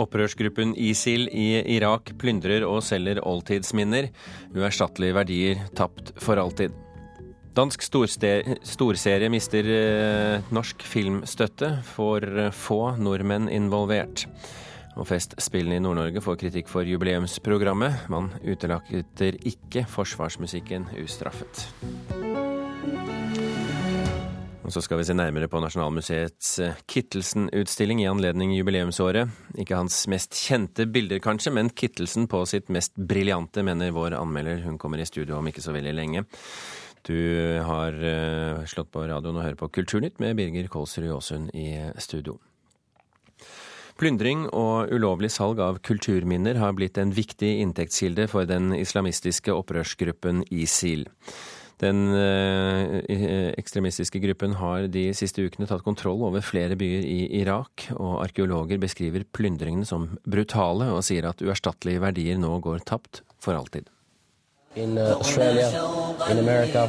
Opprørsgruppen ISIL i Irak plyndrer og selger oldtidsminner. Uerstattelige verdier tapt for alltid. Dansk storserie mister eh, norsk filmstøtte, for få nordmenn involvert. Og Festspillene i Nord-Norge får kritikk for jubileumsprogrammet. Man utelater ikke forsvarsmusikken ustraffet. Og så skal vi se nærmere på Nasjonalmuseets eh, Kittelsen-utstilling i anledning jubileumsåret. Ikke hans mest kjente bilder, kanskje, men Kittelsen på sitt mest briljante, mener vår anmelder. Hun kommer i studio om ikke så veldig lenge. Du har uh, slått på radioen og hører på Kulturnytt med Birger Kolsrud Aasund i studio. Plyndring og ulovlig salg av kulturminner har blitt en viktig inntektskilde for den islamistiske opprørsgruppen ISIL. Den eh, ekstremistiske gruppen har de siste ukene tatt kontroll over flere byer i Irak, og arkeologer beskriver plyndringene som brutale og sier at uerstattelige verdier nå går tapt for alltid. In Australia, in America.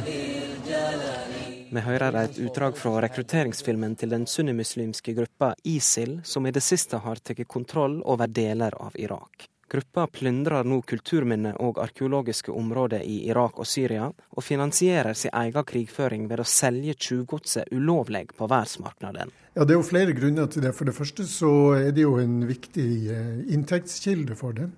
Vi hører et utdrag fra rekrutteringsfilmen til den sunnimuslimske gruppa ISIL, som i det siste har tatt kontroll over deler av Irak. Gruppa plyndrer nå kulturminner og arkeologiske områder i Irak og Syria, og finansierer sin egen krigføring ved å selge tjuvgodset ulovlig på verdensmarkedet. Ja, Det er jo flere grunner til det. For det første så er det jo en viktig eh, inntektskilde for dem.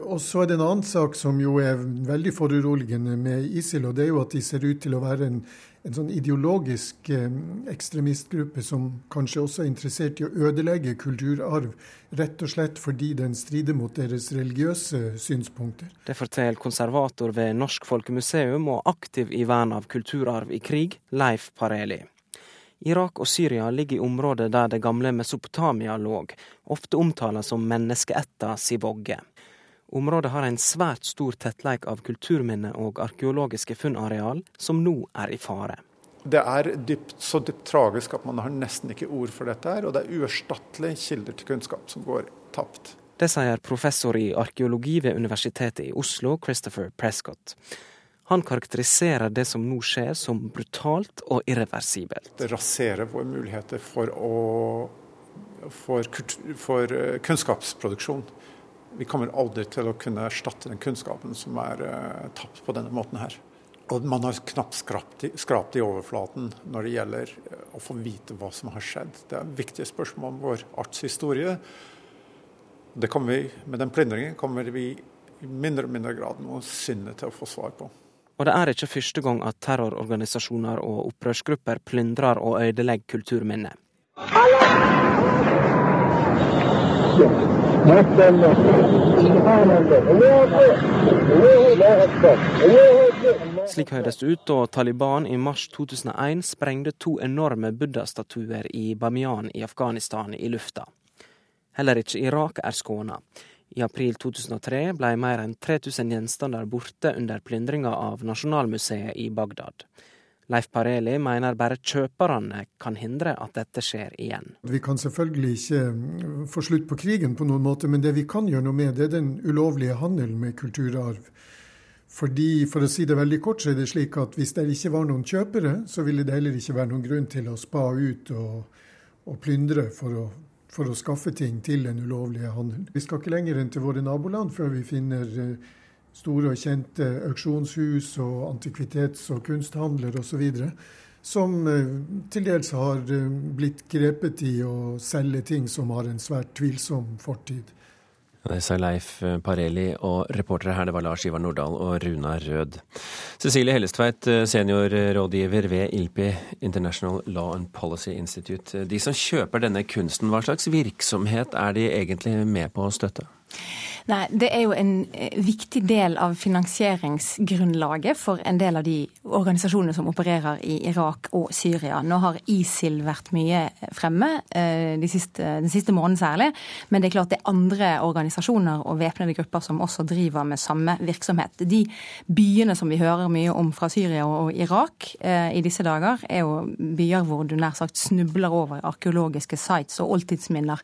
Og så er det en annen sak som jo er veldig foruroligende med ISIL, og det er jo at de ser ut til å være en en sånn ideologisk eh, ekstremistgruppe som kanskje også er interessert i å ødelegge kulturarv, rett og slett fordi den strider mot deres religiøse synspunkter. Det forteller konservator ved Norsk Folkemuseum og aktiv i vern av kulturarv i krig, Leif Pareli. Irak og Syria ligger i området der det gamle Mesopotamia lå, ofte omtalt som menneskeætta si vogge. Området har en svært stor tettleik av kulturminner og arkeologiske funnareal, som nå er i fare. Det er dypt, så dypt tragisk at man har nesten ikke ord for dette, her, og det er uerstattelige kilder til kunnskap som går tapt. Det sier professor i arkeologi ved Universitetet i Oslo, Christopher Prescott. Han karakteriserer det som nå skjer som brutalt og irreversibelt. Det raserer våre muligheter for, å, for, for eh, kunnskapsproduksjon vi kommer aldri til å kunne erstatte den kunnskapen som er uh, tapt på denne måten her. Og man har knapt skrapt, skrapt i overflaten når det gjelder uh, å få vite hva som har skjedd. Det er viktige spørsmål om vår artshistorie. Det kommer vi, med den plyndringen kommer vi i mindre og mindre grad noensinne til å få svar på. Og det er ikke første gang at terrororganisasjoner og opprørsgrupper plyndrer og ødelegger kulturminner. Slik høres det ut da Taliban i mars 2001 sprengte to enorme buddha-statuer i Bamiyan i Afghanistan i lufta. Heller ikke Irak er skåna. I april 2003 ble mer enn 3000 gjenstander borte under plyndringa av Nasjonalmuseet i Bagdad. Leif Pareli mener bare kjøperne kan hindre at dette skjer igjen. Vi kan selvfølgelig ikke mm, få slutt på krigen på noen måte, men det vi kan gjøre noe med, det er den ulovlige handelen med kulturarv. Fordi, For å si det veldig kort, så er det slik at hvis det ikke var noen kjøpere, så ville det heller ikke være noen grunn til å spa ut og, og plyndre for å, for å skaffe ting til den ulovlige handelen. Vi skal ikke lenger enn til våre naboland før vi finner eh, store og kjente auksjonshus og antikvitets- og kunsthandler osv. Som eh, til dels har eh, blitt grepet i å selge ting som har en svært tvilsom fortid. Det sa Leif Pareli, og reportere her det var Lars Ivar Nordahl og Runa Rød. Cecilie Hellestveit, eh, seniorrådgiver ved ILPI, International Law and Policy Institute. De som kjøper denne kunsten, hva slags virksomhet er de egentlig med på å støtte? Nei, Det er jo en eh, viktig del av finansieringsgrunnlaget for en del av de organisasjonene som opererer i Irak og Syria. Nå har ISIL vært mye fremme eh, de siste, den siste måneden særlig. Men det er klart det er andre organisasjoner og væpnede grupper som også driver med samme virksomhet. De byene som vi hører mye om fra Syria og Irak eh, i disse dager, er jo byer hvor du nær sagt snubler over arkeologiske sites og oldtidsminner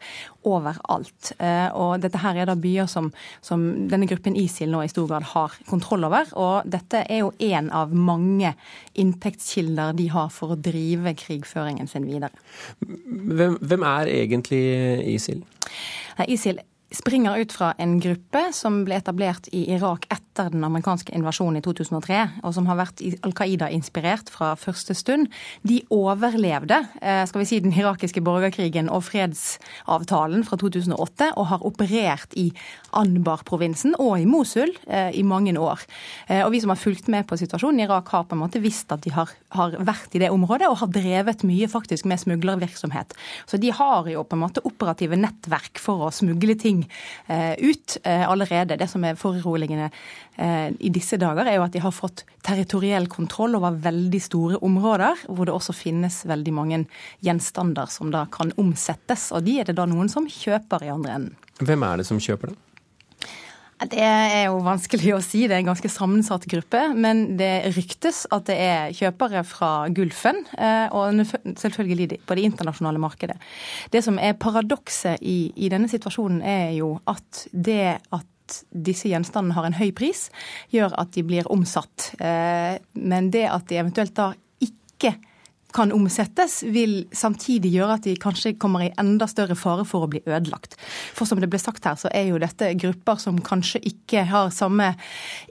overalt. Og dette her er da byer som som, denne gruppen ISIL nå i stor grad har kontroll over. Og dette er jo én av mange inntektskilder de har for å drive krigføringen sin videre. Hvem, hvem er egentlig ISIL? ISIL springer ut fra en gruppe som ble etablert i Irak etter den amerikanske invasjonen i 2003, og som har vært Al Qaida-inspirert fra første stund. De overlevde eh, skal vi si, den irakiske borgerkrigen og fredsavtalen fra 2008, og har operert i Anbar-provinsen og i Mosul eh, i mange år. Eh, og vi som har fulgt med på situasjonen i Irak, har på en måte visst at de har, har vært i det området og har drevet mye faktisk med smuglervirksomhet. Så de har jo på en måte operative nettverk for å smugle ting ting eh, ut eh, allerede. Det som er foruroligende eh, i disse dager, er jo at de har fått territoriell kontroll over veldig store områder, hvor det også finnes veldig mange gjenstander som da kan omsettes. Og de er det da noen som kjøper i andre enden. Hvem er det som kjøper det? Det er jo vanskelig å si, det er en ganske sammensatt gruppe. Men det ryktes at det er kjøpere fra Gulfen, og selvfølgelig på det internasjonale markedet. Det som er paradokset i, i denne situasjonen, er jo at det at disse gjenstandene har en høy pris, gjør at de blir omsatt. Men det at de eventuelt da ikke kan omsettes, vil samtidig gjøre at de kanskje kommer i enda større fare for å bli ødelagt. For som det ble sagt her, så er jo dette grupper som kanskje ikke har samme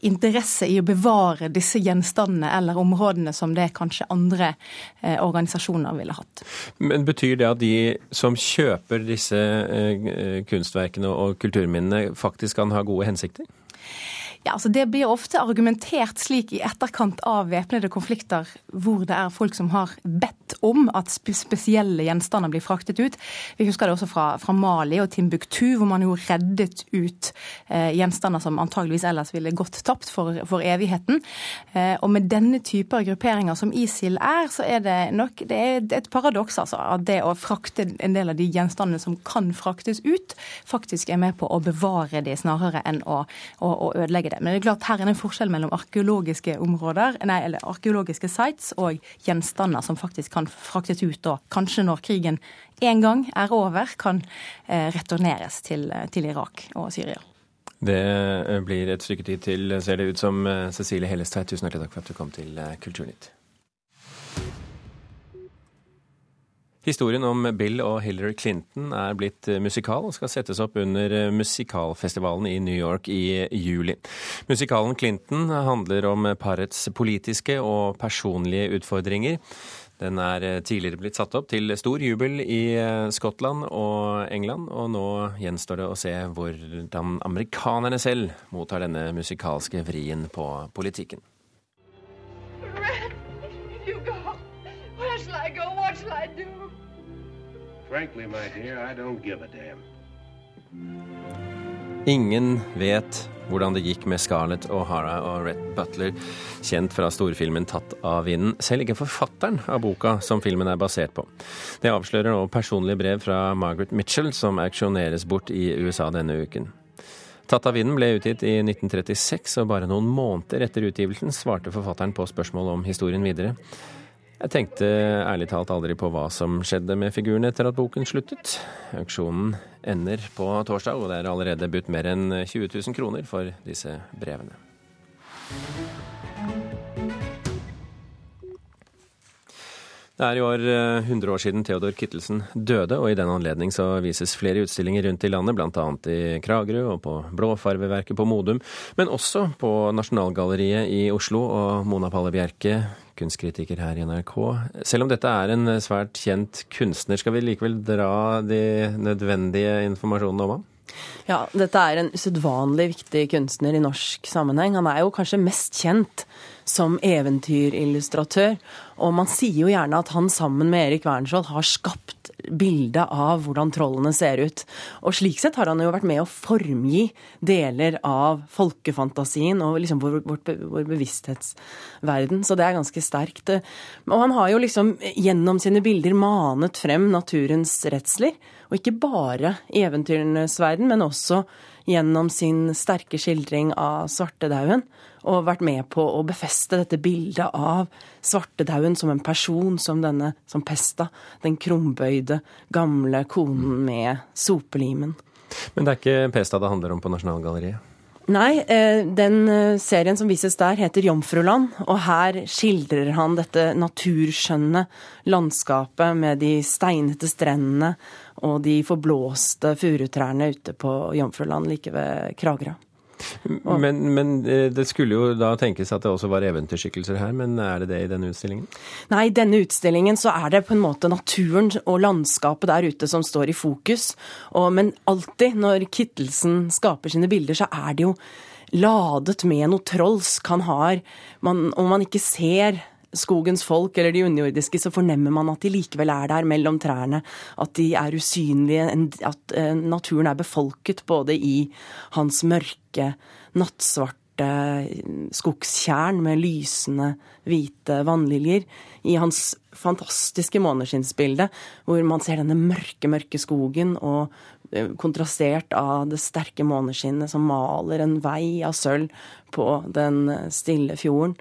interesse i å bevare disse gjenstandene eller områdene som det kanskje andre eh, organisasjoner ville hatt. Men Betyr det at de som kjøper disse eh, kunstverkene og kulturminnene, faktisk kan ha gode hensikter? Ja, altså Det blir ofte argumentert slik i etterkant av væpnede konflikter, hvor det er folk som har bedt om at spesielle gjenstander blir fraktet ut. Vi husker det også fra, fra Mali og Timbuktu, hvor man jo reddet ut eh, gjenstander som antageligvis ellers ville gått tapt for, for evigheten. Eh, og med denne type grupperinger som ISIL er, så er det nok det er et paradoks altså, at det å frakte en del av de gjenstandene som kan fraktes ut, faktisk er med på å bevare de snarere enn å, å, å ødelegge det. Men det er klart her er det en forskjell mellom arkeologiske områder, nei, eller arkeologiske sites og gjenstander som faktisk kan fraktes ut, og kanskje når krigen en gang er over, kan eh, returneres til, til Irak og Syria. Det eh, blir et stykke tid til, ser det ut som. Eh, Cecilie Hellestveit, tusen hjertelig takk for at du kom til eh, Kulturnytt. Historien om Bill og Hillary Clinton er blitt eh, musikal og skal settes opp under eh, musikalfestivalen i New York i juli. Musikalen Clinton handler om parets politiske og personlige utfordringer. Den er eh, tidligere blitt satt opp til stor jubel i Skottland og England, og nå gjenstår det å se hvordan amerikanerne selv mottar denne musikalske vrien på politikken. Frankly, dear. Ingen vet hvordan det gikk med Scarlett O'Hara og Rett Butler, kjent fra storfilmen 'Tatt av vinden'. Selv ikke forfatteren av boka som filmen er basert på. Det avslører nå personlige brev fra Margaret Mitchell, som auksjoneres bort i USA denne uken. 'Tatt av vinden' ble utgitt i 1936, og bare noen måneder etter utgivelsen svarte forfatteren på spørsmål om historien videre. Jeg tenkte ærlig talt aldri på hva som skjedde med figuren etter at boken sluttet. Auksjonen ender på torsdag, og det er allerede budt mer enn 20 000 kroner for disse brevene. Det er i år 100 eh, år siden Theodor Kittelsen døde, og i den anledning så vises flere utstillinger rundt i landet, bl.a. i Kragerø og på Blåfarveverket på Modum, men også på Nasjonalgalleriet i Oslo. Og Mona Palle Bjerke, kunstkritiker her i NRK. Selv om dette er en svært kjent kunstner, skal vi likevel dra de nødvendige informasjonene om ham? Ja, dette er en usedvanlig viktig kunstner i norsk sammenheng. Han er jo kanskje mest kjent som eventyrillustratør. Og man sier jo gjerne at han sammen med Erik Wernskjold har skapt bildet av hvordan trollene ser ut. Og slik sett har han jo vært med å formgi deler av folkefantasien og liksom vår, vår, vår bevissthetsverden. Så det er ganske sterkt. Og han har jo liksom gjennom sine bilder manet frem naturens redsler. Og ikke bare i eventyrenes verden, men også gjennom sin sterke skildring av svartedauden og vært med på å befeste dette bildet av svartedauden som en person, som denne som pesta, den krumbøyde, gamle konen med sopelimen. Men det er ikke Pesta det handler om på Nasjonalgalleriet? Nei, eh, den eh, serien som vises der heter 'Jomfruland', og her skildrer han dette naturskjønne landskapet med de steinete strendene og de forblåste furutrærne ute på Jomfruland like ved Kragerø. Men, men, eh, det skulle jo da tenkes at det også var eventyrskikkelser her, men er det det i denne utstillingen? Nei, i denne utstillingen så er det på en måte naturen og landskapet der ute som står i fokus. Og, men alltid når Kittelsen skaper sine bilder, så er det jo ladet med noe trolsk. Han har man, Om man ikke ser skogens folk eller de underjordiske, så fornemmer man at de likevel er der mellom trærne. At de er usynlige, at eh, naturen er befolket både i hans mørke, nattsvarte skogstjern med lysende, hvite vannliljer, i hans fantastiske måneskinnsbilde, hvor man ser denne mørke, mørke skogen og eh, kontrastert av det sterke måneskinnet som maler en vei av sølv på den stille fjorden.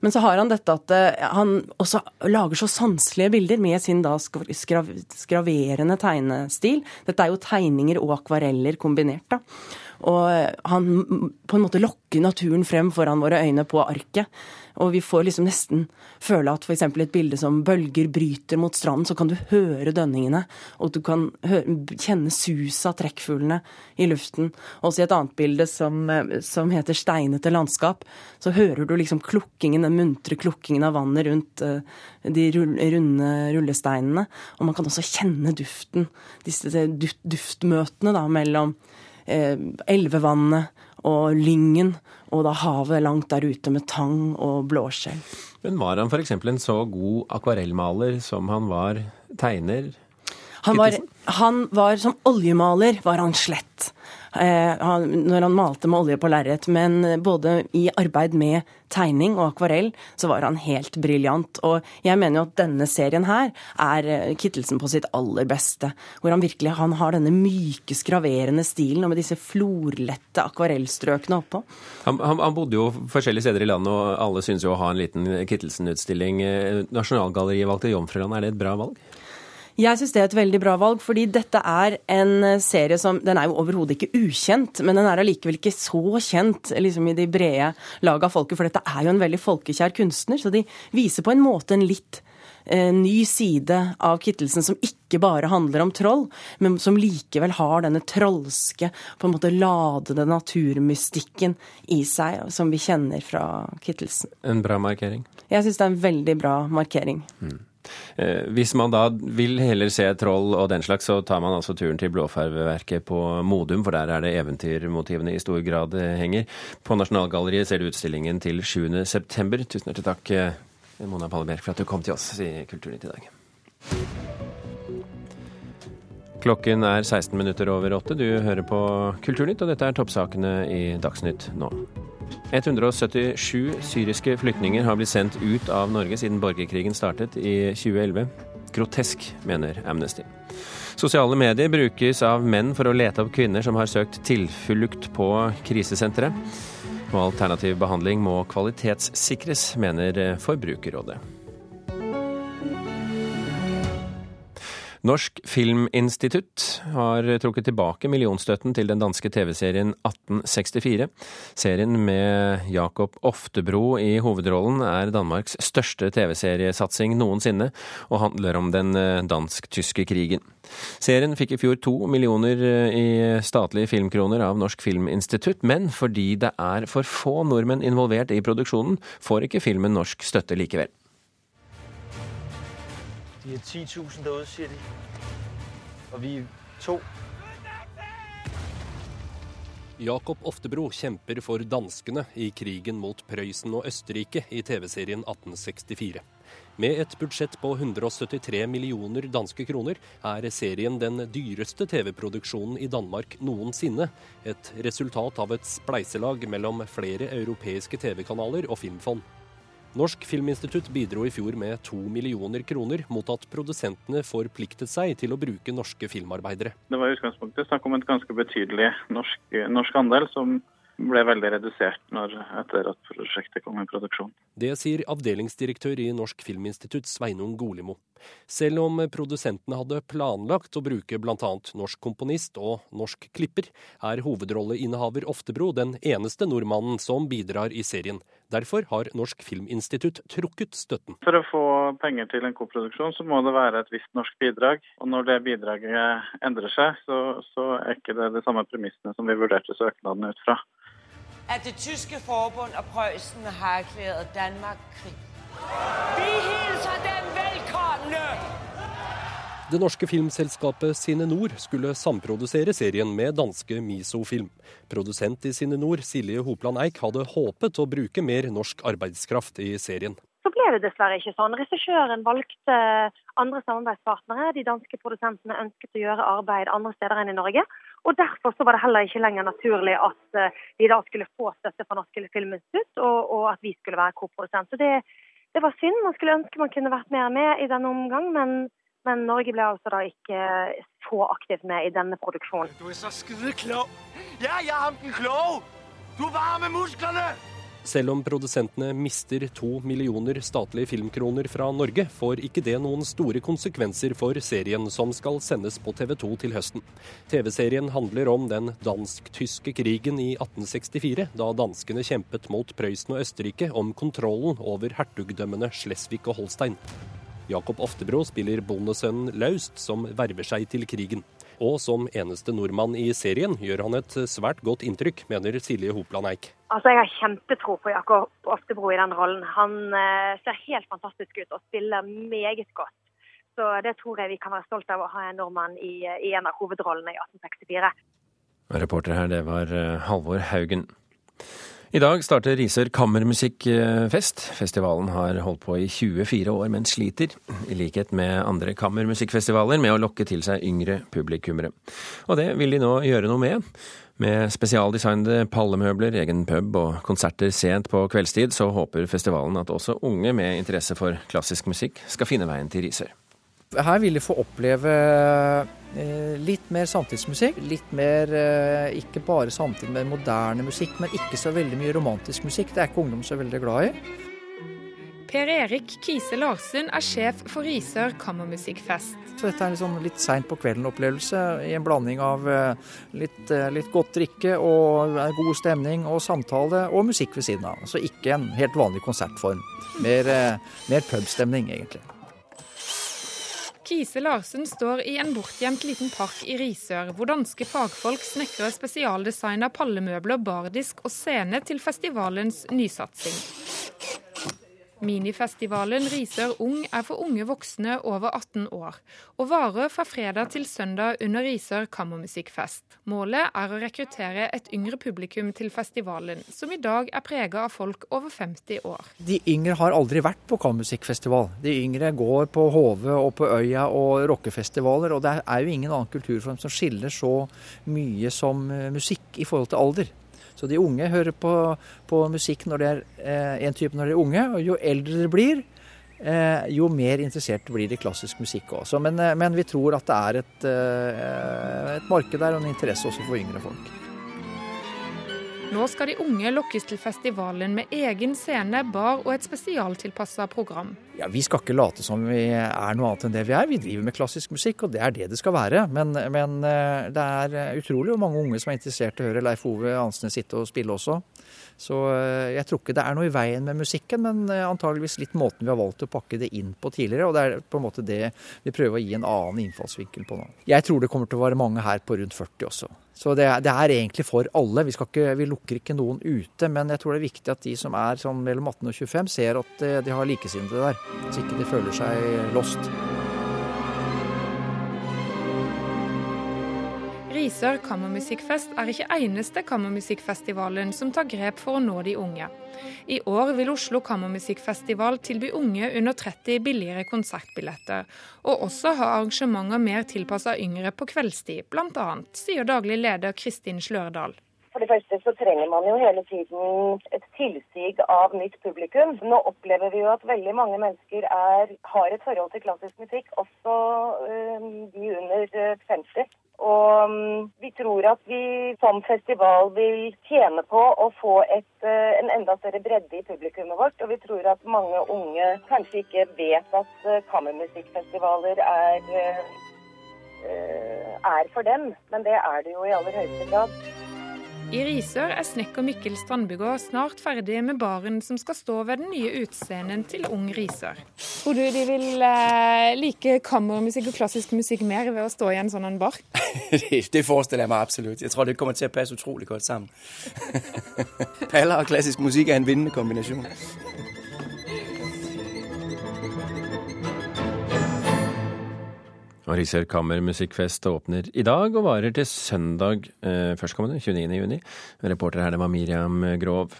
Men så har han dette at eh, han også lager så sanselige bilder med sin da skraverende tegnestil. Dette er jo tegninger og akvareller kombinert. da. Og eh, han på en måte lokker naturen frem foran våre øyne på arket. Og vi får liksom nesten føle at f.eks. et bilde som bølger bryter mot stranden, så kan du høre dønningene, og du kan høre, kjenne suset av trekkfuglene i luften. Også i et annet bilde som, eh, som, heter 'Steinete landskap', så hører du liksom klukkingen, den muntre klukkingen av vannet rundt uh, de runde rullesteinene. Og man kan også kjenne duften, disse duftmøtene da mellom eh, elvevannet og Lyngen, og da havet langt der ute med tang og blåskjell. Men var han f.eks. en så god akvarellmaler som han var tegner? Han var, han var, som oljemaler var han slett. Eh, når han malte med olje på lerret. Men både i arbeid med tegning og akvarell så var han helt briljant. Og jeg mener jo at denne serien her er eh, Kittelsen på sitt aller beste. Hvor han virkelig han har denne myke, skraverende stilen og med disse florlette akvarellstrøkene oppå. Han, han, han, bodde jo forskjellige steder i landet, og alle synes jo å ha en liten Kittelsen-utstilling. Eh, Nasjonalgalleriet valgte Jomfruland. Er det et bra valg? Jeg syns det er et veldig bra valg, fordi dette er en serie som Den er jo overhodet ikke ukjent, men den er allikevel ikke så kjent liksom i de brede lag av folket, for dette er jo en veldig folkekjær kunstner, så de viser på en måte en litt eh, ny side av Kittelsen som ikke bare handler om troll, men som likevel har denne trolske, på en måte ladede naturmystikken i seg, som vi kjenner fra Kittelsen. En bra markering? Jeg syns det er en veldig bra markering. Mm. Eh, hvis man da vil heller se troll og den slags, så tar man altså turen til Blåfarveverket på Modum, for der er det eventyrmotivene i stor grad eh, henger. På Nasjonalgalleriet ser du utstillingen til 7. september. Tusen hjertelig takk, eh, Mona Palleberg, for at du kom til oss i Kulturnytt i dag. Klokken er 16 minutter over åtte. Du hører på Kulturnytt, og dette er toppsakene i Dagsnytt nå. 177 syriske flyktninger har blitt sendt ut av Norge siden borgerkrigen startet i 2011. Grotesk, mener Amnesty. Sosiale medier brukes av menn for å lete opp kvinner som har søkt tilflukt på krisesentre. Og alternativ behandling må kvalitetssikres, mener Forbrukerrådet. Norsk Filminstitutt har trukket tilbake millionstøtten til den danske TV-serien 1864. Serien med Jakob Oftebro i hovedrollen er Danmarks største TV-seriesatsing noensinne, og handler om den eh, dansk-tyske krigen. Serien fikk i fjor to millioner eh, i statlige filmkroner av Norsk Filminstitutt, men fordi det er for få nordmenn involvert i produksjonen, får ikke filmen norsk støtte likevel. De er 10.000 derude, sier de. Og vi er to. Jakob Oftebro kjemper for danskene i krigen mot Prøysen og Østerrike i TV-serien 1864. Med et budsjett på 173 millioner danske kroner er serien den dyreste TV-produksjonen i Danmark noensinne. Et resultat av et spleiselag mellom flere europeiske TV-kanaler og filmfond. Norsk Filminstitutt bidro i fjor med to millioner kroner mot at produsentene forpliktet seg til å bruke norske filmarbeidere. Det var i utgangspunktet snakk om et ganske betydelig norsk, norsk andel, som ble veldig redusert når, etter at prosjektet kom i produksjon. Det sier avdelingsdirektør i Norsk Filminstitutt Sveinung Golimo. Selv om produsentene hadde planlagt å bruke bl.a. norsk komponist og norsk klipper, er hovedrolleinnehaver Oftebro den eneste nordmannen som bidrar i serien. Derfor har Norsk Filminstitutt trukket støtten. For å få penger til en koproduksjon, så må det være et visst norsk bidrag. Og når det bidraget endrer seg, så, så er ikke det de samme premissene som vi vurderte søknaden ut fra. At det tyske forbund og Prøysen har erklært Danmark krig. Vi hilser dem! Det norske filmselskapet Sine Nord skulle samprodusere serien med danske Miso-film. Produsent i Sine Nord, Silje Hopland Eik, hadde håpet å bruke mer norsk arbeidskraft i serien. Så ble det dessverre ikke sånn. Regissøren valgte andre samarbeidspartnere. De danske produsentene ønsket å gjøre arbeid andre steder enn i Norge. Og Derfor så var det heller ikke lenger naturlig at eh, de da skulle få støtte fra Norsk Filminstitutt, og, og at vi skulle være koprodusent. Så det, det var synd. Man skulle ønske man kunne vært mer med i denne omgang, men men Norge ble altså da ikke så aktivt med i denne produksjonen. Du er så skideklok! Ja, jeg er den klok! Du varmer musklene! Selv om produsentene mister to millioner statlige filmkroner fra Norge, får ikke det noen store konsekvenser for serien som skal sendes på TV 2 til høsten. TV-serien handler om den dansk-tyske krigen i 1864, da danskene kjempet mot Prøysen og Østerrike om kontrollen over hertugdømmene Slesvig og Holstein. Jakob Oftebro spiller bondesønnen Laust, som verver seg til krigen. Og som eneste nordmann i serien gjør han et svært godt inntrykk, mener Silje Hopland Eik. Altså, Jeg har kjempetro på Jakob Oftebro i den rollen. Han eh, ser helt fantastisk ut og spiller meget godt. Så det tror jeg vi kan være stolt av å ha en nordmann i, i en av hovedrollene i 1864. Reporter her, det var eh, Halvor Haugen. I dag starter Risør kammermusikkfest. Festivalen har holdt på i 24 år, men sliter, i likhet med andre kammermusikkfestivaler, med å lokke til seg yngre publikummere. Og det vil de nå gjøre noe med. Med spesialdesignede pallemøbler, egen pub og konserter sent på kveldstid, så håper festivalen at også unge med interesse for klassisk musikk skal finne veien til Risør. Her vil de få oppleve Eh, litt mer samtidsmusikk. Litt mer eh, ikke bare samtid med moderne musikk, men ikke så veldig mye romantisk musikk. Det er ikke ungdom så veldig glad i. Per Erik Kise Larsen er sjef for Risør kammermusikkfest. Så dette er en sånn litt seint på kvelden-opplevelse i en blanding av eh, litt, litt, godt drikke og god stemning og samtale og musikk ved siden av. Så ikke en helt vanlig konsertform. Mer, mer pubstemning, egentlig. Kise Larsen står i en bortgjemt liten park i Risør, hvor danske fagfolk snekrer spesialdesigna pallemøbler, bardisk og scene til festivalens nysatsing. Minifestivalen Risør Ung er for unge voksne over 18 år, og varer fra fredag til søndag under Risør kammermusikkfest. Målet er å rekruttere et yngre publikum til festivalen, som i dag er prega av folk over 50 år. De yngre har aldri vært på kammermusikkfestival. De yngre går på Hove og på Øya og rockefestivaler, og det er jo ingen annen kulturform som skiller så mye som musikk i forhold til alder. Så de unge hører på, på musikk når det er eh, en type når de er unge, og jo eldre de blir, eh, jo mer interessert blir de klassisk musikk også. Men, eh, men, vi tror at det er et, eh, et marked der og en interesse også for yngre folk. Nå skal de unge lokkes til festivalen med egen scene, bar og et spesialtilpassa program. Ja, Vi skal ikke late som vi er noe annet enn det vi er. Vi driver med klassisk musikk, og det er det det skal være. Men, men eh, det er utrolig mange unge som er interessert i å høre Leif Ove Ansnes sitte og spille også. Så eh, jeg tror ikke det er noe i veien med musikken, men eh, antageligvis litt måten vi har valgt å pakke det inn på tidligere. Og det er på en måte det vi prøver å gi en annen innfallsvinkel på nå. Jeg tror det kommer til å være mange her på rundt 40 også. Så det, det er egentlig for alle. Vi, ikke, vi, lukker ikke noen ute. Men jeg tror det er viktig at de som er sånn mellom 18 og 25, ser at eh, de har likesinnede der. Så ikke de føler seg lost. Risør kammermusikkfest er ikke eneste kammermusikkfestivalen som tar grep for å nå de unge. I år vil Oslo kammermusikkfestival tilby unge under 30 billigere konsertbilletter, og også ha arrangementer mer tilpassa yngre på kveldstid, bl.a., sier daglig leder Kristin Slørdal. For det første så trenger man jo hele tiden et tilsig av nytt publikum. Nå opplever vi jo at veldig mange mennesker er, har et forhold til klassisk musikk, også øh, de under 50. Og mm, vi tror at vi som festival vil tjene på å få et, eh, en enda større bredde i publikummet vårt. Og vi tror at mange unge kanskje ikke vet at eh, kammermusikkfestivaler er, er for dem, men det er det jo i aller høyeste grad. I Risør er snekker Mikkel Strandbygård snart ferdig med baren som skal stå ved den nye utscenen til Ung Risør. Tror du de vil eh, like kammermusikk og klassisk musikk mer ved å stå i en sånn bar? det forestiller jeg meg absolutt. Jeg tror det kommer til å passe utrolig godt sammen. Paller og klassisk musikk er en vinnende kombinasjon. Risør kammermusikkfest åpner i dag og varer til søndag eh, førstkommende, 29.6. Reporter her det var Miriam Grov.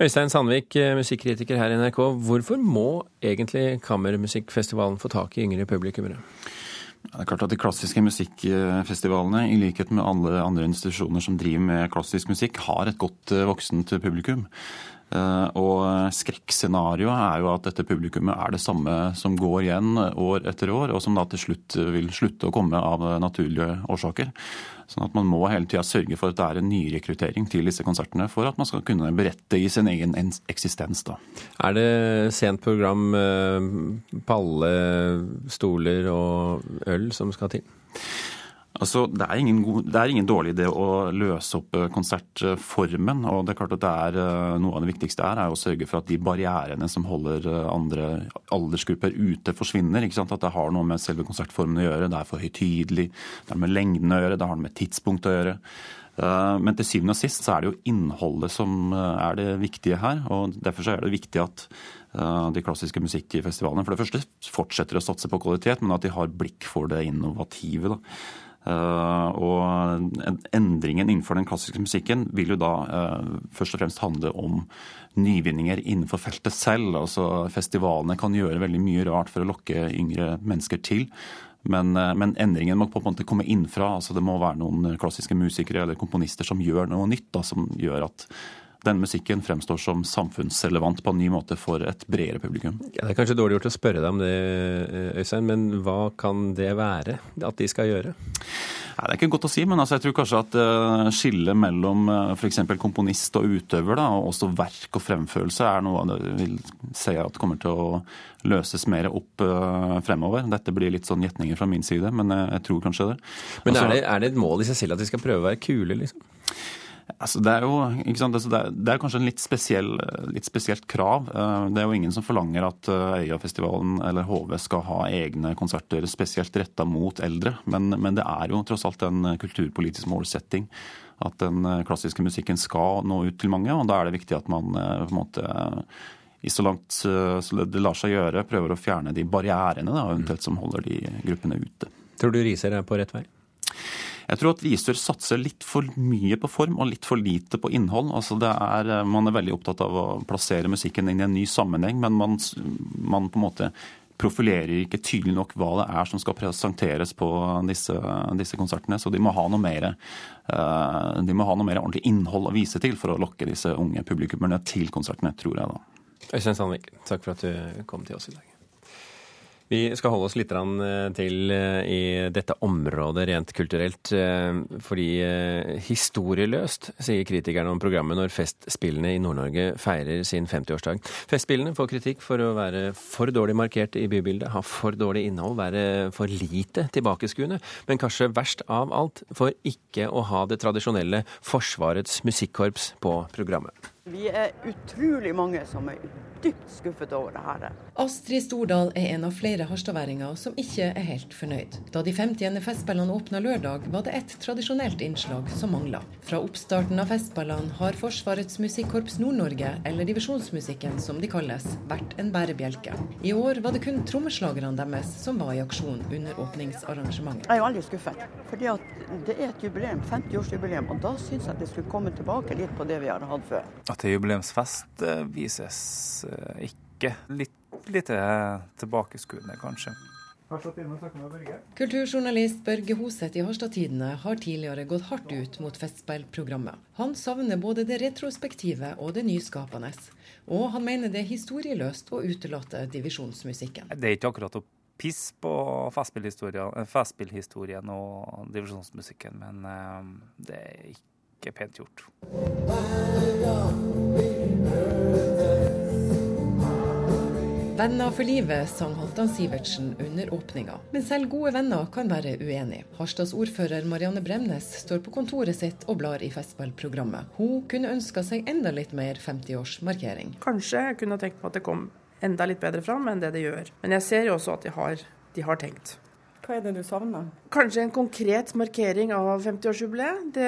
Øystein Sandvik, eh, musikkritiker her i NRK. Hvorfor må egentlig kammermusikkfestivalen få tak i yngre publikummere? Det er klart at De klassiske musikkfestivalene, i likhet med alle andre institusjoner som driver med klassisk musikk, har et godt eh, voksent publikum. Eh, og skrekkscenarioet er jo at dette publikummet er det samme som går igjen år etter år, og som da til slutt vil slutte å komme av naturlige årsaker. Sånn at man må hele tida sørge for at det er en nyrekruttering til disse konsertene for at man skal kunne berette i sin egen eksistens. Da. Er det sent program, på palle, stoler og øl som skal til? Altså, det, er ingen, det, er ingen, dårlig idé å løse opp eh, konsertformen. og det er klart at det er, eh, Noe av det viktigste er, er å sørge for at de barrierene som holder eh, andre aldersgrupper ute, forsvinner. ikke sant? At det har noe med selve konsertformen å gjøre. Det er for høytidelig, det har med lengden å gjøre, det har med tidspunkt å gjøre. Men til syvende og sist så er det jo innholdet som er det viktige her. og Derfor er det viktig at de klassiske musikkfestivalene for det første fortsetter å satse på kvalitet, men at de har blikk for det innovative. da. Eh, og endringen innenfor den klassiske musikken vil jo da eh, først og fremst handle om nyvinninger innenfor feltet selv. Altså Festivalene kan gjøre veldig mye rart for å lokke yngre mennesker til. Men, eh, men, endringen må på en måte komme innfra. altså Det må være noen klassiske musikere eller komponister som gjør noe nytt. Da, som gjør at denne musikken fremstår som samfunnsrelevant på en ny måte for et bredere publikum. Ja, det er kanskje dårlig gjort å spørre deg om det, Øystein, men hva kan det være at de skal gjøre? Nei, det er ikke godt å si, men altså, jeg tror kanskje at uh, skillet mellom uh, f.eks. komponist og utøver, da, og også verk og fremførelse, er noe jeg vil se at kommer til å løses mer opp uh, fremover. Dette blir litt sånn gjetninger fra min side, men jeg tror kanskje det. Men altså, er, det, er det et mål i seg selv at de skal prøve å være kule, liksom? Altså, det, er jo, altså, det, er, det, er, kanskje en litt, spesiell, litt spesielt krav. Eh, det er jo ingen som forlanger at eh, Øyafestivalen eller HV skal ha egne konserter spesielt retta mot eldre. Men, men, det er jo tross alt en kulturpolitisk målsetting at den klassiske musikken skal nå ut til mange. Og da er det viktig at man eh, på en måte i så langt så det lar seg gjøre, prøver å fjerne de barrierene da, eventuelt som holder de gruppene ute. Tror du Riser er på rett vei? Jeg tror at Risør satser litt for mye på form og litt for lite på innhold. Altså er, man er veldig opptatt av å plassere musikken inn i en ny sammenheng, men man, man på en måte profilerer ikke tydelig nok hva det er som skal presenteres på disse, disse konsertene. Så de må ha noe mer eh, de må ha noe mer ordentlig innhold å vise til for å lokke disse unge publikummerne til konsertene, tror jeg da. Øystein Sandvik, takk for at du kom til oss i dag. Vi skal holde oss litt eh, til eh, i dette området rent kulturelt. Eh, fordi historieløst, sier kritikerne om programmet når Festspillene i Nord-Norge feirer sin 50-årsdag. Festspillene får kritikk for å være for dårlig markert i bybildet, ha for dårlig innhold, være for lite tilbakeskuende. Men kanskje verst av alt, for ikke å ha det tradisjonelle Forsvarets musikkorps på programmet. Vi er utrolig mange som er dypt skuffet over det her. Astrid Stordal er en av flere harstadværinger som ikke er helt fornøyd. Da de 50. Festspillene åpna lørdag, var det et tradisjonelt innslag som mangla. Fra oppstarten av Festspillene har Forsvarets musikkorps Nord-Norge, eller Divisjonsmusikken som de kalles, vært en bærebjelke. I år var det kun trommeslagerne deres som var i aksjon under åpningsarrangementet. Jeg er veldig skuffet, fordi det er et jubileum, 50-årsjubileum, og da syns jeg det skulle komme tilbake litt på det vi har hatt før. At det er jubileumsfest eh, vises Eh, ikke. Litt lite tilbakeskuende, kanskje. Kulturjournalist Børge Hoseth i Harstad-tidene har tidligere gått hardt ut mot Festspillprogrammet. Han savner både det retrospektive og det nyskapende. Og han mener det er historieløst å utelate divisjonsmusikken. Det er ikke akkurat å pisse på festspillhistorien, festspillhistorien og divisjonsmusikken, men det er ikke pent gjort. Venner for livet, sang Halvdan Sivertsen under åpninga. Men selv gode venner kan være uenig. Harstads ordfører Marianne Bremnes står på kontoret sitt og blar i festballprogrammet. Hun kunne ønska seg enda litt mer 50-årsmarkering. Kanskje jeg kunne tenkt meg at det kom enda litt bedre fram enn det det gjør. Men jeg ser jo også at de har, de har tenkt. Hva er det du savner? Kanskje en konkret markering av 50-årsjubileet.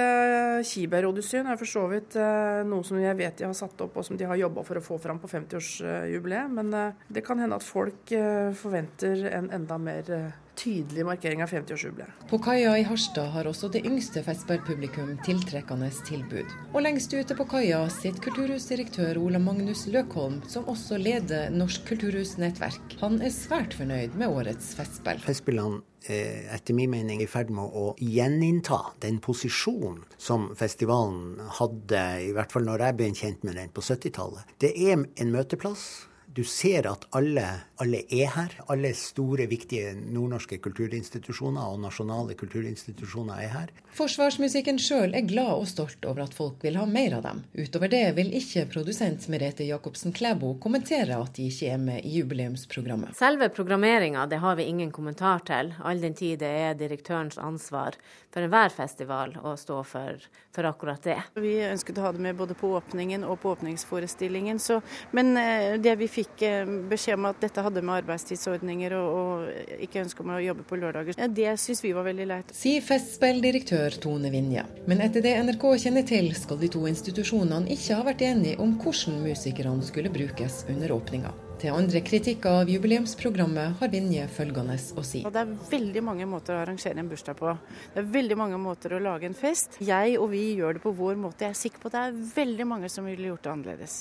Kiberg-odyssyen er for så vidt eh, noe som jeg vet de har satt opp og som de har jobba for å få fram på 50-årsjubileet. Men eh, det kan hende at folk eh, forventer en enda mer tydelig markering av 50-årsjubileet. På kaia i Harstad har også det yngste festspillpublikum tiltrekkende tilbud. Og lengst ute på kaia sitter kulturhusdirektør Ola Magnus Løkholm, som også leder Norsk kulturhusnettverk. Han er svært fornøyd med årets festspill. Festspillene etter min mening i ferd med å gjeninnta den posisjonen som festivalen hadde, i hvert fall når jeg ble kjent med den på 70-tallet. Det er en møteplass du ser at alle, alle, er her. Alle store, viktige nordnorske kulturinstitusjoner og nasjonale kulturinstitusjoner er her. Forsvarsmusikken sjøl er glad og stolt over at folk vil ha mer av dem. Utover det vil ikke produsent Merete Jacobsen Klæbo kommentere at de ikke er med i jubileumsprogrammet. Selve programmeringa har vi ingen kommentar til, all den tid det er direktørens ansvar for enhver festival å stå for, for, akkurat det. Vi ønsket å ha det med både på åpningen og på åpningsforestillingen, så, men det vi fikk fikk eh, beskjed om at dette hadde med arbeidstidsordninger og, og ikke ønske om å jobbe på lørdager. Ja, det syns vi var veldig leit. Sier Festspilldirektør Tone Vinje. Men etter det NRK kjenner til, skal de to institusjonene ikke ha vært enige om hvordan musikerne skulle brukes under åpninga. Til andre kritikker av jubileumsprogrammet har Vinje følgende å si. Det er veldig mange måter å arrangere en bursdag på. Det er veldig mange måter å lage en fest. Jeg og vi gjør det på vår måte. Jeg er sikker på at det er veldig mange som ville gjort det annerledes.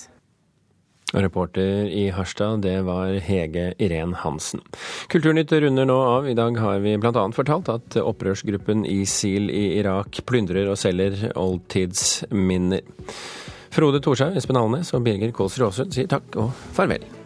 Reporter i Harstad, det var Hege Irén Hansen. Kulturnytt runder nå av. I dag har vi bl.a. fortalt at opprørsgruppen ISIL i Irak plyndrer og selger oldtidsminner. Frode Thorshaug, Espen Alnes og Birger Kåls Råsund sier takk og farvel.